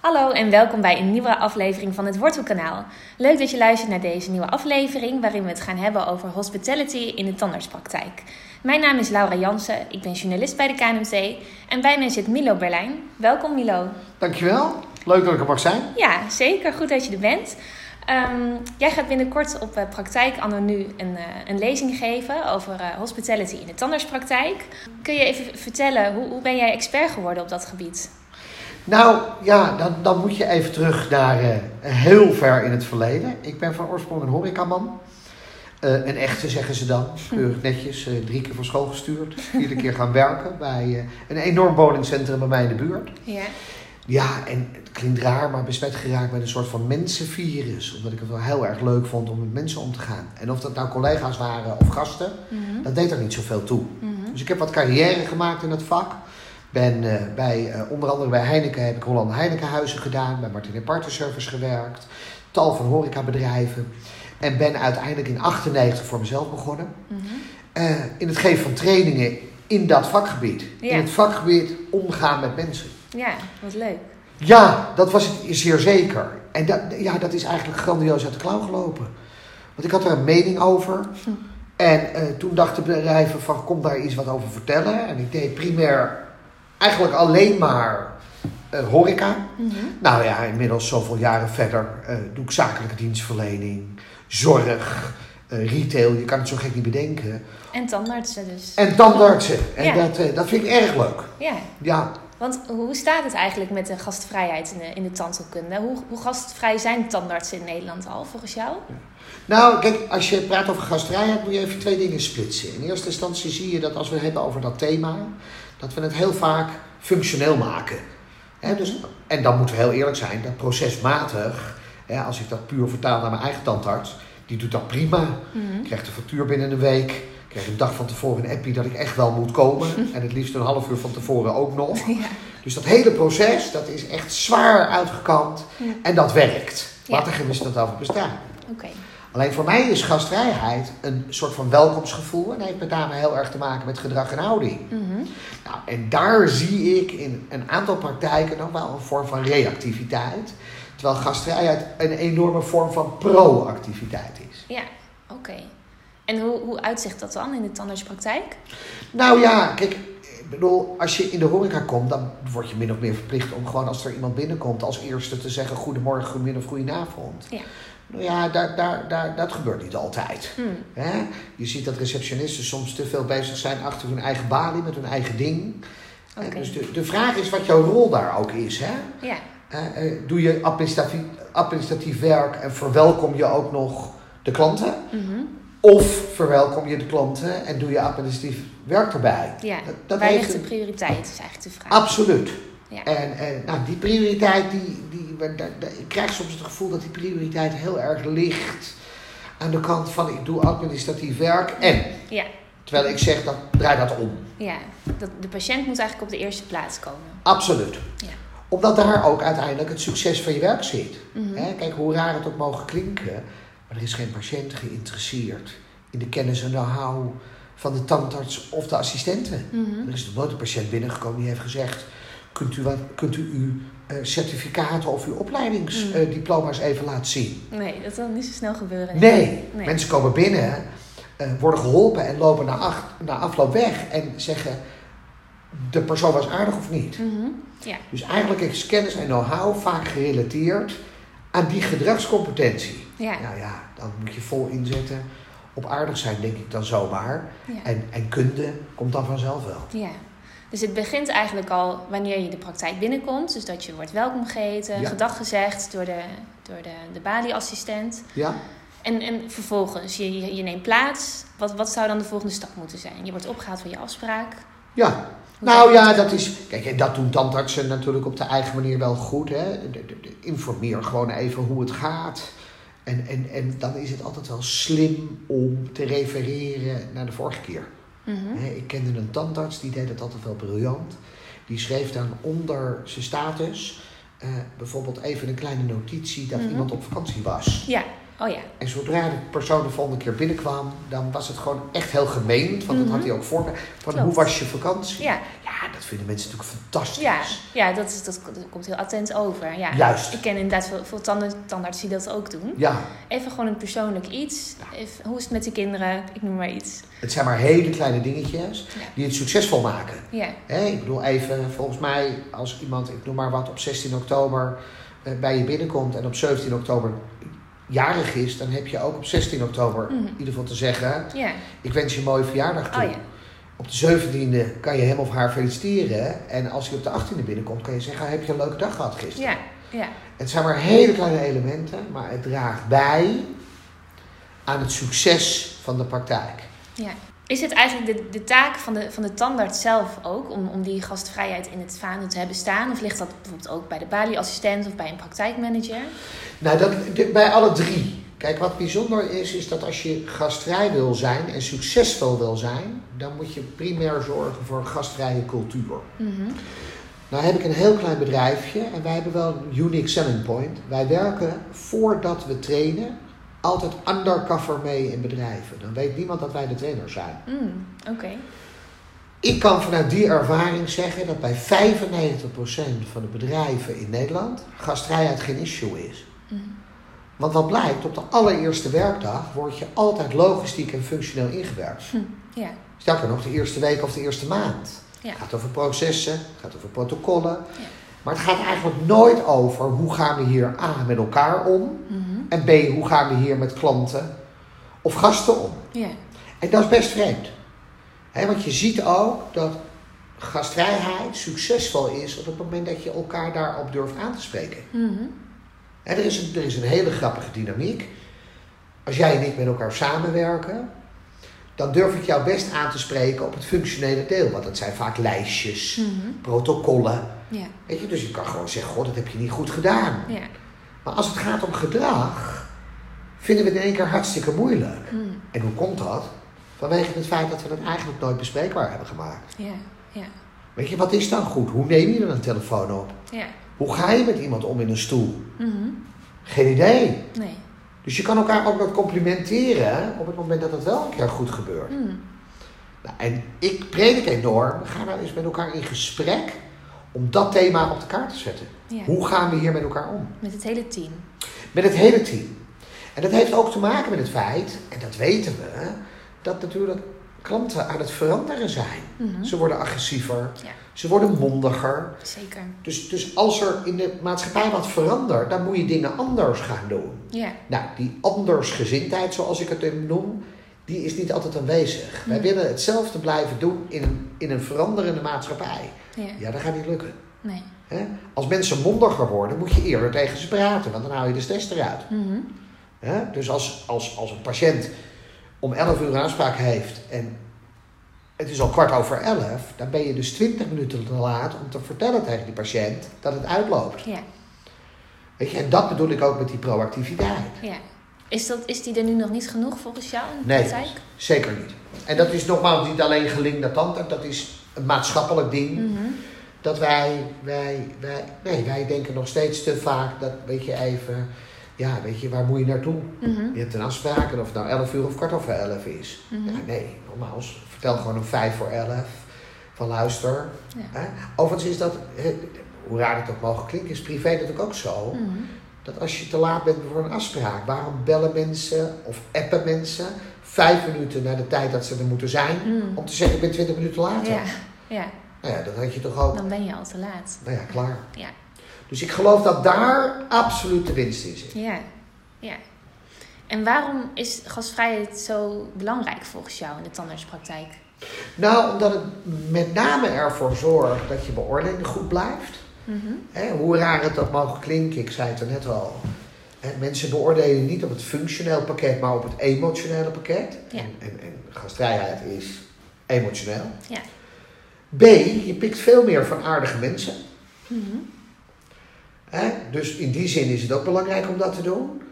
Hallo en welkom bij een nieuwe aflevering van het Wortelkanaal. Leuk dat je luistert naar deze nieuwe aflevering waarin we het gaan hebben over hospitality in de tandartspraktijk. Mijn naam is Laura Jansen, ik ben journalist bij de KNMT en bij mij zit Milo Berlijn. Welkom Milo. Dankjewel, leuk dat ik er mag zijn. Ja, zeker, goed dat je er bent. Ehm, jij gaat binnenkort op uh, Praktijk Anno Nu een, uh, een lezing geven over uh, hospitality in de tandartspraktijk. Kun je even vertellen, hoe, hoe ben jij expert geworden op dat gebied? Nou ja, dan, dan moet je even terug naar uh, heel ver in het verleden. Ik ben van oorsprong een horecaman. Uh, een echte zeggen ze dan. Keurig netjes. Uh, drie keer van school gestuurd. Vierde keer gaan werken bij een enorm woningcentrum bij mij in de buurt. Ja. Ja, en het klinkt raar, maar besmet geraakt met een soort van mensenvirus. Omdat ik het wel heel erg leuk vond om met mensen om te gaan. En of dat nou collega's waren of gasten, mm-hmm. dat deed er niet zoveel toe. Mm-hmm. Dus ik heb wat carrière gemaakt in het vak. Ben uh, bij, uh, onder andere bij Heineken heb ik Holland Heinekenhuizen gedaan. Bij Martin Partner Service gewerkt. Tal van horecabedrijven. En ben uiteindelijk in 98 voor mezelf begonnen. Mm-hmm. Uh, in het geven van trainingen in dat vakgebied. Ja. In het vakgebied omgaan met mensen. Ja, wat leuk. Ja, dat was het zeer zeker. En dat, ja, dat is eigenlijk grandioos uit de klauw gelopen. Want ik had er een mening over. Hm. En toen dachten bedrijven van kom daar iets wat over vertellen. En ik deed primair eigenlijk alleen maar uh, horeca. Mm-hmm. Nou ja, inmiddels zoveel jaren verder uh, doe ik zakelijke dienstverlening, zorg, uh, retail. Je kan het zo gek niet bedenken. En tandartsen dus. En tandartsen. En Ja. dat, dat vind ik erg leuk. Ja, Ja, want hoe staat het eigenlijk met de gastvrijheid in de, in de tandheelkunde? Hoe, hoe gastvrij zijn tandartsen in Nederland al volgens jou? Nou, kijk, als je praat over gastvrijheid moet je even twee dingen splitsen. In eerste instantie zie je dat als we het hebben over dat thema, dat we het heel vaak functioneel maken. He, dus, en dan moeten we heel eerlijk zijn, dat procesmatig, als ik dat puur vertaal naar mijn eigen tandarts, die doet dat prima. Mhm. Krijgt de factuur binnen een week. Krijg een dag van tevoren een appie dat ik echt wel moet komen. En het liefst een half uur van tevoren ook nog. Ja. Dus dat hele proces, dat is echt zwaar uitgekant. Ja. En dat werkt. Ja. Laat er geen misstand over bestaan. Oké. Alleen voor mij is gastvrijheid een soort van welkomstgevoel. En heeft met name heel erg te maken met gedrag en houding. Mhm. Nou, en daar zie ik in een aantal praktijken nog wel een vorm van reactiviteit. Terwijl gastvrijheid een enorme vorm van proactiviteit is. Ja, oké. En hoe, hoe uitzicht dat dan in de tandartspraktijk? Nou ja, kijk, ik bedoel, als je in de horeca komt, dan word je min of meer verplicht om gewoon als er iemand binnenkomt als eerste te zeggen goedemorgen, goedemiddag of goedenavond. Ja. Nou ja, daar, daar, daar, dat gebeurt niet altijd. Hmm. Hè? Je ziet dat receptionisten soms te veel bezig zijn achter hun eigen balie met hun eigen ding. Dus de, de vraag is wat jouw rol daar ook is. Hè? Ja, Eh, eh, doe je administratief, administratief werk en verwelkom je ook nog de klanten? Mhm. Of verwelkom je de klanten en doe je administratief werk erbij? ja. Dat, dat waar heeft ligt de prioriteit, is eigenlijk de vraag. Absoluut. Ja. En, en nou, die prioriteit, die, die, ik krijg soms het gevoel dat die prioriteit heel erg ligt aan de kant van ik doe administratief werk en. Ja, Terwijl ik zeg, dat, draai dat om. ja. Dat, de patiënt moet eigenlijk op de eerste plaats komen. Absoluut. Ja. Omdat daar ook uiteindelijk het succes van je werk zit. Mhm. Hè, Kijk, hoe raar het ook mogen klinken, maar er is geen patiënt geïnteresseerd in de kennis en know-how van de tandarts of de assistenten. Mhm. Er is nooit een patiënt binnengekomen die heeft gezegd: Kunt u, wat, kunt u uw eh, certificaten of uw opleidingsdiploma's even laten zien? Nee, dat zal niet zo snel gebeuren. Nee. Nee. Mensen komen binnen, eh, worden geholpen en lopen na, acht, na afloop weg en zeggen: De persoon was aardig of niet? Mhm. Ja, Dus eigenlijk is kennis en know-how vaak gerelateerd aan die gedragscompetentie. ja. Nou ja, dan moet je vol inzetten op aardig zijn, denk ik dan zomaar. ja. En, en kunde komt dan vanzelf wel. Ja, dus het begint eigenlijk al wanneer je de praktijk binnenkomt. Dus dat je wordt welkom geheten, Ja. gedag gezegd door de, door de, de balieassistent. Ja? En, en vervolgens, je, je, je neemt plaats. Wat, wat zou dan de volgende stap moeten zijn? Je wordt opgehaald voor je afspraak. Ja. Nou ja, dat dat is. Kijk, en dat doen tandartsen natuurlijk op de eigen manier wel goed. Hè? De- de- de- informeer gewoon even hoe het gaat. En, en, en dan is het altijd wel slim om te refereren naar de vorige keer. Mhm. Ik kende een tandarts, die deed het altijd wel briljant. Die schreef dan onder zijn status eh, bijvoorbeeld even een kleine notitie dat Mhm. iemand op vakantie was. Ja, Oh ja. En zodra de persoon de volgende keer binnenkwam, dan was het gewoon echt heel gemeen. Want dat had hij ook voor. Van Klopt. hoe was je vakantie? Ja, Ja, dat vinden mensen natuurlijk fantastisch. ja, ja dat, is, dat, dat komt heel attent over. Ja. Juist. Ik ken inderdaad veel, veel tanden, tandartsen die dat ook doen. Ja, Even gewoon een persoonlijk iets. Even, hoe is het met de kinderen? Ik noem maar iets. het zijn maar hele kleine dingetjes Ja. die het succesvol maken. Ja, Hè, ik bedoel even, volgens mij, als iemand, ik noem maar wat, op 16 oktober eh, bij je binnenkomt en op 17 oktober jarig is, dan heb je ook op 16 oktober Mhm. in ieder geval te zeggen, ik wens je een mooie verjaardag toe. Oh. Op de 17e kan je hem of haar feliciteren. En als hij op de 18e binnenkomt, kan je zeggen: Heb je een leuke dag gehad gisteren? Ja, ja. Het zijn maar hele kleine elementen, maar het draagt bij aan het succes van de praktijk. ja. Is het eigenlijk de, de taak van de, van de tandarts zelf ook om, om die gastvrijheid in het vaandel te hebben staan? Of ligt dat bijvoorbeeld ook bij de balieassistent of bij een praktijkmanager? Nou, dat, bij alle drie. Kijk, wat bijzonder is, is dat als je gastvrij wil zijn en succesvol wil zijn, dan moet je primair zorgen voor een gastvrije cultuur. Mhm. Nou heb ik een heel klein bedrijfje en wij hebben wel een unique selling point. Wij werken voordat we trainen altijd undercover mee in bedrijven. Dan weet niemand dat wij de trainer zijn. Mm, Oké. Ik kan vanuit die ervaring zeggen dat bij 95% van de bedrijven in Nederland gastvrijheid geen issue is. Mhm. Want wat blijkt, op de allereerste werkdag word je altijd logistiek en functioneel ingewerkt. Ja, Sterker nog, de eerste week of de eerste maand. ja. Het gaat over processen, het gaat over protocollen. Ja. Maar het gaat eigenlijk nooit over hoe gaan we hier A met elkaar om Mhm. En B hoe gaan we hier met klanten of gasten om. Ja, En dat is best vreemd. Hè, want je ziet ook dat gastvrijheid succesvol is op het moment dat je elkaar daarop durft aan te spreken. Mhm. Er, is een, er is een hele grappige dynamiek. Als jij en ik met elkaar samenwerken, dan durf ik jou best aan te spreken op het functionele deel. Want dat zijn vaak lijstjes, Mhm. protocollen. ja, Weet je, dus je kan gewoon zeggen, god, dat heb je niet goed gedaan. ja. Maar als het gaat om gedrag, vinden we het in één keer hartstikke moeilijk. Mhm. En hoe komt dat? Vanwege het feit dat we het eigenlijk nooit bespreekbaar hebben gemaakt. Ja, ja, Weet je, wat is dan goed? Hoe neem je dan een telefoon op? ja. Hoe ga je met iemand om in een stoel? Mhm. Geen idee. Nee. Dus je kan elkaar ook nog complimenteren op het moment dat het wel een keer goed gebeurt. Mhm. Nou, en ik predik enorm, ga nou eens met elkaar in gesprek om dat thema op de kaart te zetten. Ja. Hoe gaan we hier met elkaar om? Met het hele team. Met het hele team. En dat heeft ook te maken met het feit, en dat weten we, dat natuurlijk klanten aan het veranderen zijn. Mhm. Ze worden agressiever, Ja. ze worden mondiger. Zeker. Dus, dus als er in de maatschappij wat verandert, dan moet je dingen anders gaan doen. Ja, Nou, die andersgezindheid, zoals ik het even noem, die is niet altijd aanwezig. Wij willen hetzelfde blijven doen in een, in een veranderende maatschappij. ja. Ja, dat gaat niet lukken. Nee. Hè? Als mensen mondiger worden, moet je eerder tegen ze praten, want dan hou je de stress eruit. Mhm. Hè? Dus als, als, als een patiënt om 11 uur een afspraak heeft en het is al kwart over 11, dan ben je dus 20 minuten te laat om te vertellen tegen die patiënt dat het uitloopt. Ja, Weet je? En dat bedoel ik ook met die proactiviteit. ja. Is, dat, is die er nu nog niet genoeg volgens jou in de Nee. praktijk? Zeker niet. En dat is nogmaals niet alleen gelinkt naar tanden, dat is een maatschappelijk ding. Mhm. Dat wij, wij, wij, nee, wij denken nog steeds te vaak dat, weet je, even, ja, weet je, waar moet je naartoe? Mhm. Je hebt een afspraak en of het nou 11 uur of kwart over 11 is. Mhm. Ja, nee, nogmaals, vertel gewoon om 5 voor 11 van luister. Ja. Hè? Overigens is dat, hoe raar het ook mogen klinken, is privé natuurlijk ook zo. Mhm. Dat als je te laat bent voor een afspraak, waarom bellen mensen of appen mensen vijf minuten na de tijd dat ze er moeten zijn, om te zeggen ik ben 20 minuten later? Ja, ja, Nou ja, dat had je toch ook. dan ben je al te laat. Nou ja, klaar. Ja. Dus ik geloof dat daar absoluut de winst in zit. Ja, ja. En waarom is gastvrijheid zo belangrijk volgens jou in de tandartspraktijk? Nou, omdat het met name ervoor zorgt dat je beoordeling goed blijft. Mhm. Hoe raar het ook mogen klinken, ik zei het er net al. Mensen beoordelen niet op het functioneel pakket, maar op het emotionele pakket. Ja. En, en, en gastvrijheid is emotioneel. Ja. B, je pikt veel meer van aardige mensen. Mhm. Hè? Dus in die zin is het ook belangrijk om dat te doen.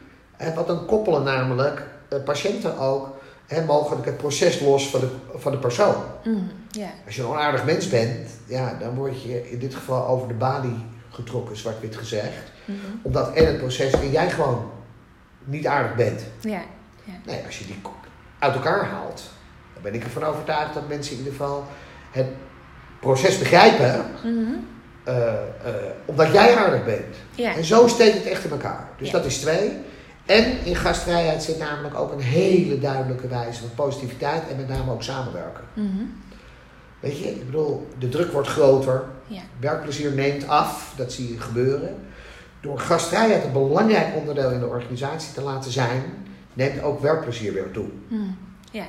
Want dan koppelen namelijk eh, patiënten ook hè, mogelijk het proces los van de, van de persoon. Mhm. Als je een onaardig mens bent, ja, dan word je in dit geval over de balie getrokken, zwart-wit gezegd. Mhm. Omdat en het proces en jij gewoon niet aardig bent. Nee, als je die uit elkaar haalt, dan ben ik ervan overtuigd dat mensen in ieder geval het proces begrijpen, Mhm. eh, eh, omdat jij aardig bent. Ja. En zo steekt het echt in elkaar. Dus Ja. dat is twee. En in gastvrijheid zit namelijk ook een hele duidelijke wijze van positiviteit en met name ook samenwerken. Mhm. Weet je, ik bedoel, de druk wordt groter, Ja. werkplezier neemt af, dat zie je gebeuren. Door gastvrijheid een belangrijk onderdeel in de organisatie te laten zijn, neemt ook werkplezier weer toe. Mhm. Ja.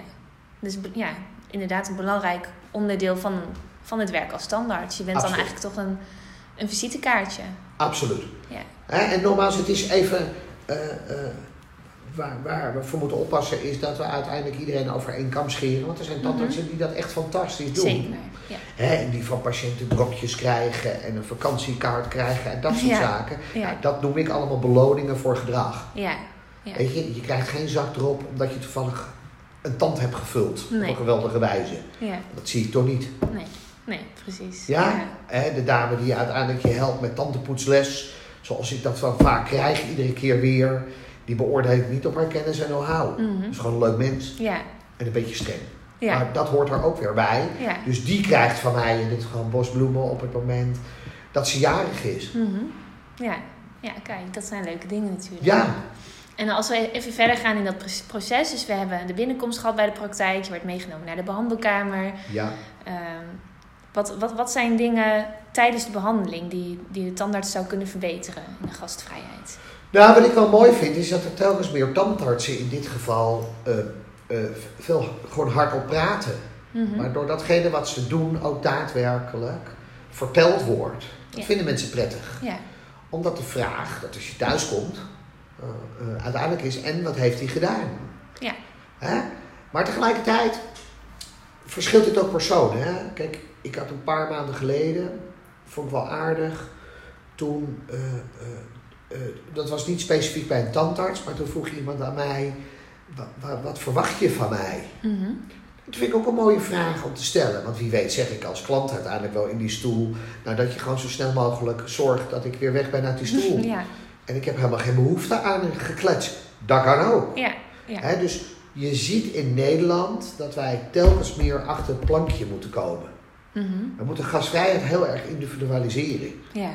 Dus ja, inderdaad een belangrijk onderdeel van, van het werk als standaard. Je bent Absoluut. dan eigenlijk toch een, een visitekaartje. Absoluut. Ja. Hè, en nogmaals, het is even. eh, eh, waar, waar we voor moeten oppassen is dat we uiteindelijk iedereen over één kam scheren. Want er zijn tandartsen die dat echt fantastisch doen. Zeker. Ja. Hè, en die van patiënten dropjes krijgen en een vakantiekaart krijgen en dat soort Ja. zaken. Ja. Nou, dat noem ik allemaal beloningen voor gedrag. Ja. Ja. Weet je, je krijgt geen zakdrop omdat je toevallig een tand hebt gevuld op een geweldige wijze. Ja. Dat zie ik toch niet. Nee. Nee, precies. Ja? Hè, de dame die uiteindelijk je helpt met tandenpoetsles, zoals ik dat wel vaak krijg, iedere keer weer, die beoordeelt niet op haar kennis en know-how. Mhm. Dat is gewoon een leuk mens Ja. en een beetje streng. Ja. Maar dat hoort er ook weer bij. Ja. Dus die krijgt van mij in dit geval bosbloemen op het moment dat ze jarig is. Mhm. Ja. Ja, kijk, dat zijn leuke dingen natuurlijk. Ja, En als we even verder gaan in dat pro- proces, dus we hebben de binnenkomst gehad bij de praktijk, je werd meegenomen naar de behandelkamer. ja. Ehm, wat, wat, wat zijn dingen tijdens de behandeling die, die de tandarts zou kunnen verbeteren in de gastvrijheid? Nou, wat ik wel mooi vind, is dat er telkens meer tandartsen in dit geval eh, eh, veel gewoon hardop praten. Mhm. Maar door datgene wat ze doen ook daadwerkelijk verteld wordt. Dat Ja. vinden mensen prettig. Ja, Omdat de vraag, dat als je thuis komt, eh, uiteindelijk is, en wat heeft hij gedaan? Ja. Hè? Maar tegelijkertijd verschilt het ook personen. Hè? Kijk, ik had een paar maanden geleden, vond ik wel aardig, toen, eh, eh, eh, dat was niet specifiek bij een tandarts, maar toen vroeg iemand aan mij, wat, wat, verwacht je van mij? Mhm. Dat vind ik ook een mooie vraag om te stellen. Want wie weet zeg ik als klant uiteindelijk wel in die stoel... Nou, dat je gewoon zo snel mogelijk zorgt dat ik weer weg ben uit die stoel. ja, En ik heb helemaal geen behoefte aan een geklets. Dat kan ook. ja, ja. Dus je ziet in Nederland dat wij telkens meer achter het plankje moeten komen. Mhm. We moeten gasvrijheid heel erg individualiseren. ja.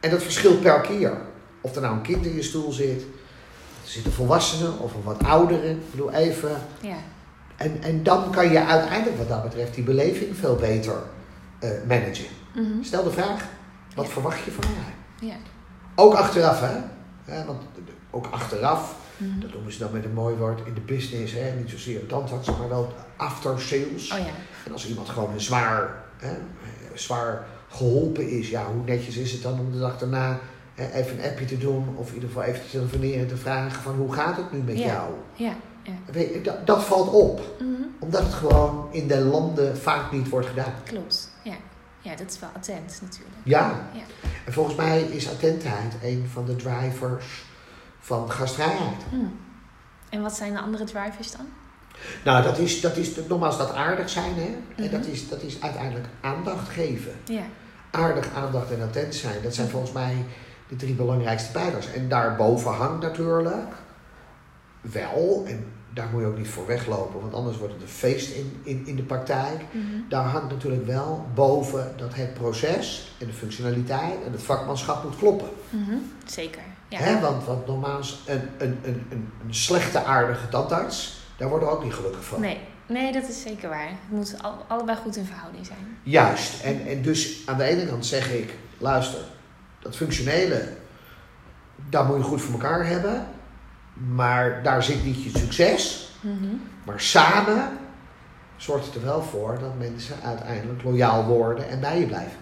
En dat verschilt per keer. Of er nou een kind in je stoel zit... Er zit een volwassene of een wat oudere. Ik bedoel, even... ja. En, en dan kan je uiteindelijk wat dat betreft die beleving veel beter eh, managen. Mhm. Stel de vraag, wat Ja. verwacht je van mij? ja. Ook achteraf, hè? Ja, want ook achteraf, Mhm. dat noemen ze dan met een mooi woord in de business, hè? niet zozeer tandarts, maar wel after sales. Oh ja, En als iemand gewoon een zwaar, hè, zwaar geholpen is, ja, hoe netjes is het dan om de dag daarna hè, even een appje te doen of in ieder geval even te telefoneren en te vragen van hoe gaat het nu met Ja. jou? ja, ja. Weet je, dat, dat valt op. Mhm. Omdat het gewoon in de landen vaak niet wordt gedaan. Klopt, ja. Ja, dat is wel attent natuurlijk. Ja. Ja. En volgens mij is attentheid een van de drivers van gastvrijheid. Mhm. En wat zijn de andere drivers dan? Nou, dat is, dat is nogmaals dat aardig zijn. Hè? En Mhm. dat is, dat is uiteindelijk aandacht geven. Ja, Aardig, aandacht en attent zijn. Dat zijn volgens mij de drie belangrijkste pijlers. En daarboven hangt natuurlijk wel, en daar moet je ook niet voor weglopen, want anders wordt het een feest in, in, in de praktijk. Mhm. Daar hangt natuurlijk wel boven dat het proces en de functionaliteit en het vakmanschap moet kloppen. Mhm. zeker. Ja. Hè? Want, want nogmaals, een, een, een, een, een slechte aardige tandarts, daar worden we ook niet gelukkig van. Nee, nee, dat is zeker waar. Het moet al, allebei goed in verhouding zijn. Juist. En, en dus aan de ene kant zeg ik, luister, dat functionele, daar moet je goed voor elkaar hebben. Maar daar zit niet je succes. Mhm. Maar samen zorgt het er wel voor dat mensen uiteindelijk loyaal worden en bij je blijven.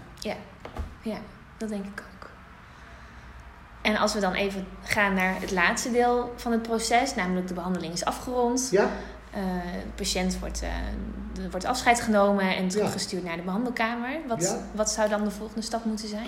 Ja, dat denk ik ook. En als we dan even gaan naar het laatste deel van het proces, namelijk de behandeling is afgerond. Ja? Eh, de patiënt wordt, eh, wordt afscheid genomen en teruggestuurd naar de behandelkamer. Wat, Ja. wat zou dan de volgende stap moeten zijn?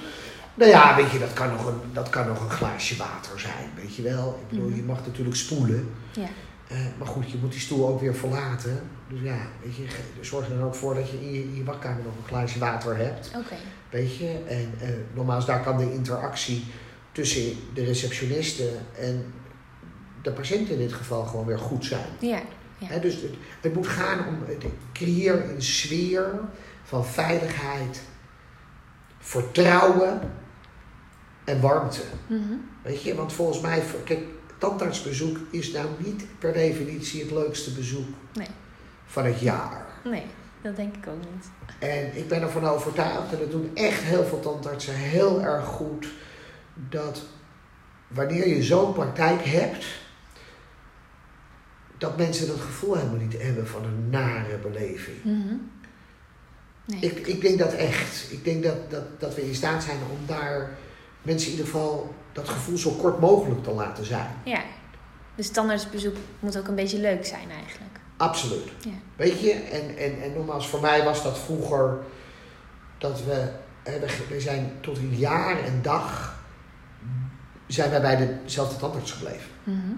Nou ja, weet je, dat kan nog een, dat kan nog een glaasje water zijn, weet je wel. Ik bedoel, Mhm. je mag natuurlijk spoelen. Ja, Eh, maar goed, je moet die stoel ook weer verlaten. Dus ja, weet je, ge- zorg er dan ook voor dat je in je, in je wachtkamer nog een glaasje water hebt. oké. Weet je, en eh, nogmaals, daar kan de interactie tussen de receptioniste en de patiënten in dit geval gewoon weer goed zijn. Ja. ja. Dus het, het moet gaan om het creëren een sfeer van veiligheid, vertrouwen en warmte. Mhm. Weet je, want volgens mij, kijk, tandartsbezoek is nou niet per definitie het leukste bezoek Nee. van het jaar. Nee, dat denk ik ook niet. En ik ben ervan overtuigd, en dat doen echt heel veel tandartsen heel erg goed, dat wanneer je zo'n praktijk hebt, dat mensen dat gevoel helemaal niet hebben van een nare beleving. Mhm. Nee. Ik, ik denk dat echt. Ik denk dat, dat, dat we in staat zijn om daar mensen in ieder geval dat gevoel zo kort mogelijk te laten zijn. Ja. Dus tandartsbezoek moet ook een beetje leuk zijn eigenlijk. Absoluut. Ja. Weet je, en, en, en nogmaals, voor mij was dat vroeger dat we, hè, we, we zijn tot een jaar en dag zijn wij bij dezelfde tandarts gebleven. Mhm.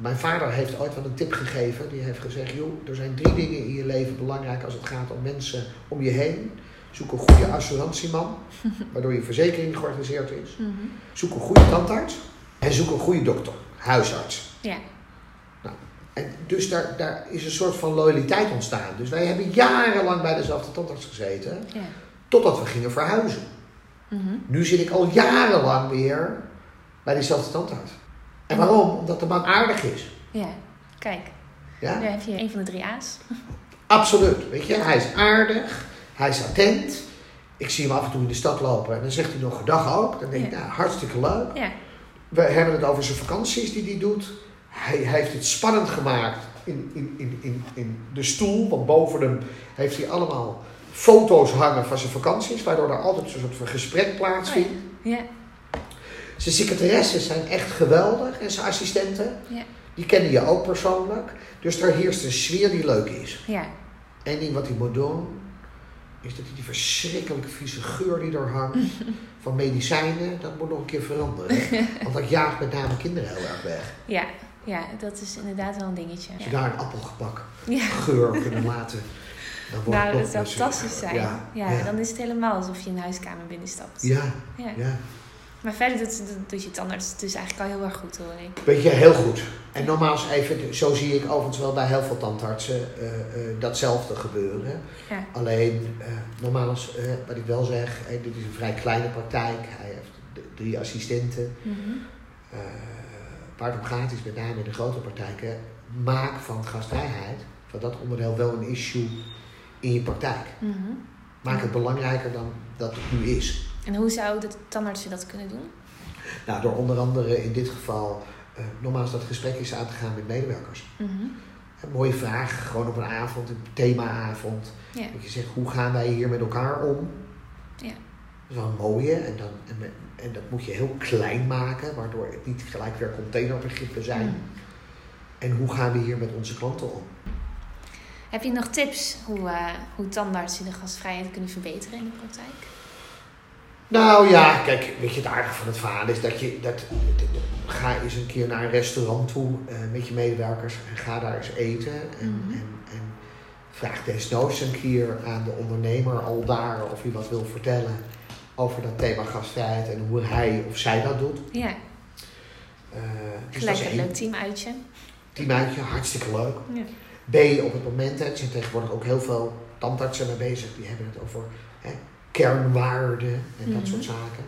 Mijn vader heeft ooit wel een tip gegeven. Die heeft gezegd, joh, er zijn drie dingen in je leven belangrijk als het gaat om mensen om je heen. Zoek een goede assurantieman, waardoor je verzekering georganiseerd is. Mhm. Zoek een goede tandarts en zoek een goede dokter, huisarts. Ja. En dus daar, daar is een soort van loyaliteit ontstaan. Dus wij hebben jarenlang bij dezelfde tandarts gezeten, Ja. totdat we gingen verhuizen. Mhm. Nu zit ik al jarenlang weer bij diezelfde tandarts. En waarom? Omdat de man aardig is. Ja. Kijk, Ja? daar heb je een van de drie A's. Absoluut. Weet je, hij is aardig, hij is attent. Ik zie hem af en toe in de stad lopen en dan zegt hij nog gedag ook. Dan denk ik, Ja. nou, hartstikke leuk. Ja. We hebben het over zijn vakanties die hij doet. Hij, hij heeft het spannend gemaakt in, in, in, in, in de stoel. Want boven hem heeft hij allemaal foto's hangen van zijn vakanties. Waardoor er altijd een soort van gesprek plaatsvindt. Ja. Zijn secretaresses zijn echt geweldig. En zijn assistenten. Ja. Die kennen je ook persoonlijk. Dus er heerst een sfeer die leuk is. Ja. Eén ding wat hij moet doen, is dat hij die verschrikkelijke vieze geur die er hangt van medicijnen, dat moet nog een keer veranderen. Want dat jaagt met name kinderen heel erg weg. Ja. Ja, dat is inderdaad wel een dingetje. Als je Ja. daar een appelgebak Ja. geur kunnen laten, dan wordt Nou, het dat zou dus- fantastisch zijn. Ja, dan is het helemaal alsof je een huiskamer binnenstapt. Ja, Ja. Maar verder doet, je het dus eigenlijk al heel erg goed hoor ik. Weet je, heel goed. En nogmaals even, zo zie ik overigens wel bij heel veel tandartsen eh, eh, datzelfde gebeuren. Ja. Alleen, eh, nogmaals, eh, wat ik wel zeg, dit is een vrij kleine praktijk. Hij heeft drie assistenten. Waar het om gaat is met name in de grote praktijken, maak van gastvrijheid, van dat onderdeel wel een issue in je praktijk. Mhm. Maak het belangrijker dan dat het nu is. En hoe zou de tandartsen dat kunnen doen? Nou, door onder andere in dit geval eh nogmaals dat gesprek is aan te gaan met medewerkers. Mhm. Een mooie vraag, gewoon op een avond, een themaavond. Ja. Dat je zegt, hoe gaan wij hier met elkaar om? Ja. Dat is wel een mooie. En, dan, en, met- en dat moet je heel klein maken, waardoor het niet gelijk weer containerbegrippen zijn. Mhm. En hoe gaan we hier met onze klanten om? Heb je nog tips hoe, eh, hoe tandartsen de gastvrijheid kunnen verbeteren in de praktijk? Nou ja, kijk, weet je, het aardige van het verhaal is dat je, dat, ga eens een keer naar een restaurant toe eh, met je medewerkers en ga daar eens eten. En, Mhm. en, en vraag desnoods een keer aan de ondernemer al daar of hij wat wil vertellen over dat thema gastvrijheid en hoe hij of zij dat doet. Ja, Eh, dus gelijk een leuk teamuitje. teamuitje, hartstikke leuk. Ja. B, op het moment, hè, er zijn tegenwoordig ook heel veel tandartsen mee bezig, die hebben het over hè, kernwaarden en dat Mhm. soort zaken.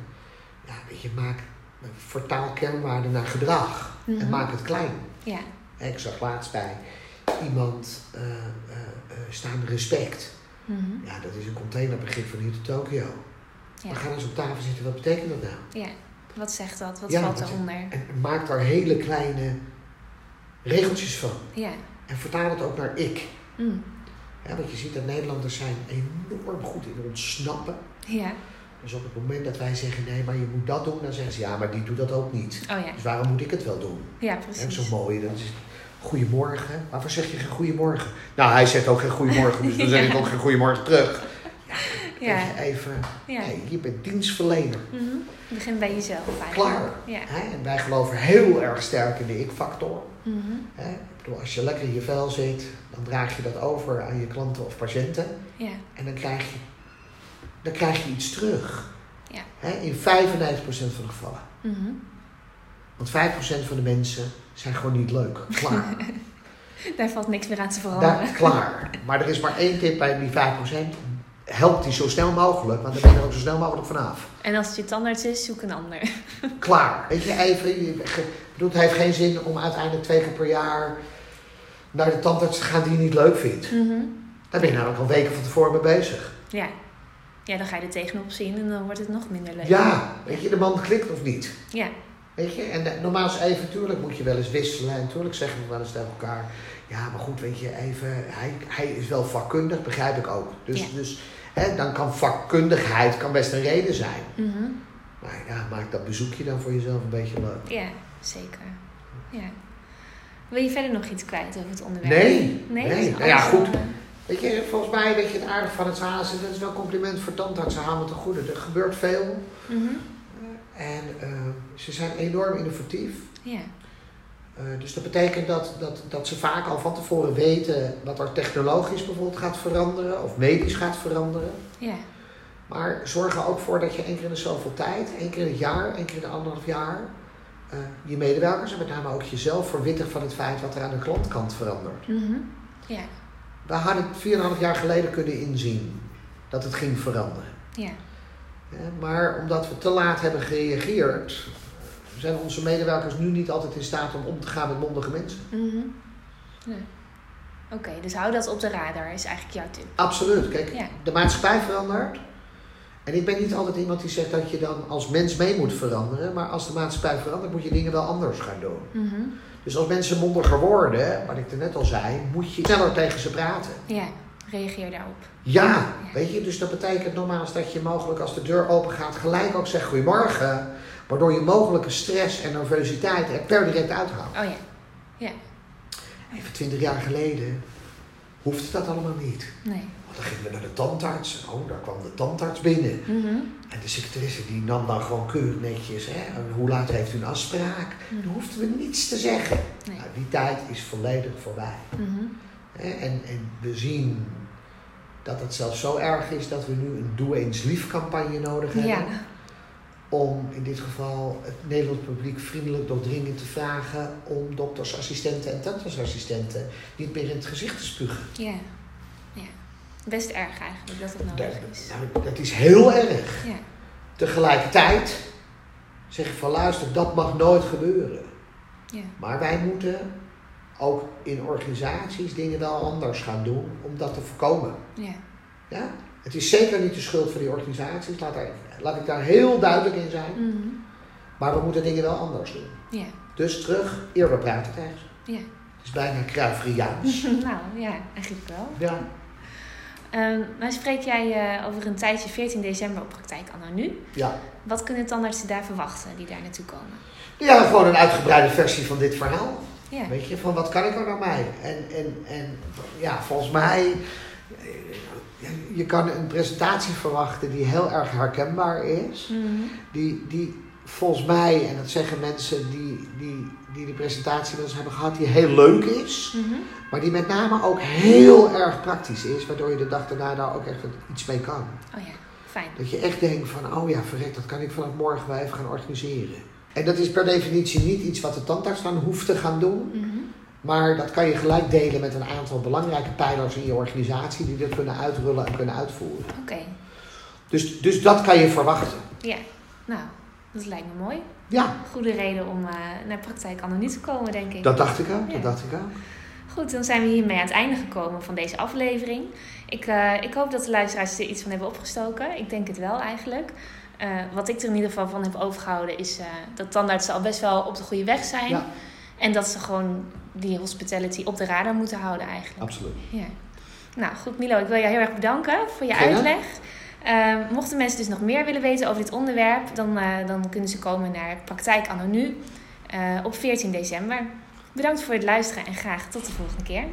Ja, weet je, maak, vertaal kernwaarden naar gedrag en Mhm. maak het klein. Ja, Ik zag laatst bij iemand eh, staan respect. Mhm. Ja, dat is een containerbegrip van hier tot Tokio. ja. Maar ga eens op tafel zitten, wat betekent dat nou? ja. Wat zegt dat? Wat Ja, valt daaronder? En maak daar hele kleine regeltjes van. Ja. En vertaal het ook naar ik. Mm. Ja, want je ziet dat Nederlanders zijn enorm goed in ontsnappen. Ja. Dus op het moment dat wij zeggen, nee, maar je moet dat doen, dan zeggen ze, ja, maar die doet dat ook niet. Oh ja. Dus waarom moet ik het wel doen? Ja, precies. zo mooi. Dat is, goedemorgen. Waarvoor zeg je geen goedemorgen? Nou, hij zegt ook geen goedemorgen, dus dan zeg ik ook geen goedemorgen terug. Ja, even, Ja. hey, je bent dienstverlener. Mhm. Begin bij jezelf eigenlijk. Klaar. Ja. En wij geloven heel erg sterk in de ik-factor. Mhm. Hè? Bedoel, als je lekker in je vel zit, dan draag je dat over aan je klanten of patiënten. Ja. En dan krijg je, dan krijg je iets terug. Ja. Hè? In 95% van de gevallen. Mhm. Want 5% van de mensen zijn gewoon niet leuk. Klaar. Daar valt niks meer aan te veranderen. Daar, klaar. Maar er is maar één tip bij die 5%. Help die zo snel mogelijk, want dan ben je er ook zo snel mogelijk vanaf. En als het je tandarts is, zoek een ander. Klaar. Weet je, even, je, ge- bedoel, het heeft geen zin om uiteindelijk twee keer per jaar naar de tandarts te gaan die je niet leuk vindt. Mhm. Daar ben je namelijk al weken van tevoren mee bezig. Ja. ja, dan ga je er tegenop zien en dan wordt het nog minder leuk. Ja, weet je, de man klikt of niet. Ja, Weet je, en eh, normaal is even, tuurlijk moet je wel eens wisselen. En tuurlijk zeggen we wel eens tegen elkaar. Ja, maar goed, weet je, even, hij, hij is wel vakkundig, begrijp ik ook. Dus, Ja. dus hè, dan kan vakkundigheid kan best een reden zijn. Mhm. Maar ja, maak dat bezoekje dan voor jezelf een beetje leuk. ja zeker. Ja. Wil je verder nog iets kwijt over het onderwerp? Nee, Nee? Nou ja, goed. eh, Weet je, volgens mij weet je het aardig van het hazen. Dat is wel een compliment voor tandartsen, hou me te goede. Er gebeurt veel. mhm. En eh, ze zijn enorm innovatief. Ja, Eh, dus dat betekent dat, dat, dat ze vaak al van tevoren weten wat er technologisch bijvoorbeeld gaat veranderen of medisch gaat veranderen. ja, Maar zorg er ook voor dat je één keer in de zoveel tijd, één keer in het jaar, één keer in de anderhalf jaar, eh, je medewerkers en met name ook jezelf verwittigt van het feit wat er aan de klantkant verandert. mhm. ja, We hadden het 4,5 jaar geleden kunnen inzien dat het ging veranderen. ja, Hè, Maar omdat we te laat hebben gereageerd, zijn onze medewerkers nu niet altijd in staat om om te gaan met mondige mensen. mhm. Oké, dus hou dat op de radar, is eigenlijk jouw tip. Absoluut. Kijk, de maatschappij verandert. En ik ben niet altijd iemand die zegt dat je dan als mens mee moet veranderen. Maar als de maatschappij verandert, moet je dingen wel anders gaan doen. Mhm. Dus als mensen mondiger worden, wat ik er net al zei, moet je sneller tegen ze praten. Ja, reageer daarop. Ja, weet je, dus dat betekent nogmaals dat je mogelijk als de deur open gaat gelijk ook zegt goedemorgen. Waardoor je mogelijke stress en nervositeit er per direct uithaalt. Oh ja, ja, Even twintig jaar geleden hoefde dat allemaal niet. nee. Dan gingen we naar de tandarts. Oh, daar kwam de tandarts binnen. Mhm. En de secretaresse die nam dan gewoon keurig netjes. Hè, hoe laat heeft u een afspraak? Dan hoefden we niets te zeggen. Nee. Nou, die tijd is volledig voorbij. Mhm. En, en we zien dat het zelfs zo erg is dat we nu een Doe eens lief campagne nodig hebben. Ja, Om in dit geval het Nederlands publiek vriendelijk door dringend te vragen om doktersassistenten en tandartsassistenten niet meer in het gezicht te spugen. ja. Best erg eigenlijk dat het nodig is. nou, dat is heel erg. Ja, Tegelijkertijd zeg ik van luister, dat mag nooit gebeuren. ja, Maar wij moeten ook in organisaties dingen wel anders gaan doen om dat te voorkomen. ja, Ja? Het is zeker niet de schuld van die organisaties, laat, daar, laat ik daar heel duidelijk in zijn. Mhm. Maar we moeten dingen wel anders doen. ja, Dus terug, eerder praten tegen ja. Het is bijna Kruifriaans. nou ja, eigenlijk wel. Ja. Ehm nou spreek jij eh, over een tijdje 14 december op praktijk anno nu. Ja. Wat kunnen tandartsen daar verwachten die daar naartoe komen? ja, gewoon een uitgebreide versie van dit verhaal. Ja, Weet je, van wat kan ik er nou mee? En, en, en ja, volgens mij, eh, je kan een presentatie verwachten die heel erg herkenbaar is. Mhm. Die, die volgens mij, en dat zeggen mensen die die, die de presentatie wel eens hebben gehad, die heel leuk is. Mhm. Maar die met name ook heel erg praktisch is, waardoor je de dag daarna daar ook echt iets mee kan. Oh ja, fijn. Dat je echt denkt van, oh ja, verrek, dat kan ik vanaf morgen wel even gaan organiseren. En dat is per definitie niet iets wat de tandarts dan hoeft te gaan doen. Mhm. Maar dat kan je gelijk delen met een aantal belangrijke pijlers in je organisatie die dat kunnen uitrullen en kunnen uitvoeren. Oké, Dus, dus dat kan je verwachten. ja. Nou, dat lijkt me mooi. Ja, Goede reden om eh, naar praktijk nu te komen, denk ik. dat dacht ik ook. Ja. Dat dacht ik ook. Goed, dan zijn we hiermee aan het einde gekomen van deze aflevering. Ik, eh, ik hoop dat de luisteraars er iets van hebben opgestoken. Ik denk het wel eigenlijk. Eh, wat ik er in ieder geval van heb overgehouden is dat tandartsen al best wel op de goede weg zijn. Ja. En dat ze gewoon die hospitality op de radar moeten houden eigenlijk. Absoluut. Ja. Nou goed Milo, ik wil jou heel erg bedanken voor je uitleg. Eh, mochten mensen dus nog meer willen weten over dit onderwerp, dan, eh, dan kunnen ze komen naar Praktijk Anno Nu eh, op 14 december. Bedankt voor het luisteren en graag tot de volgende keer.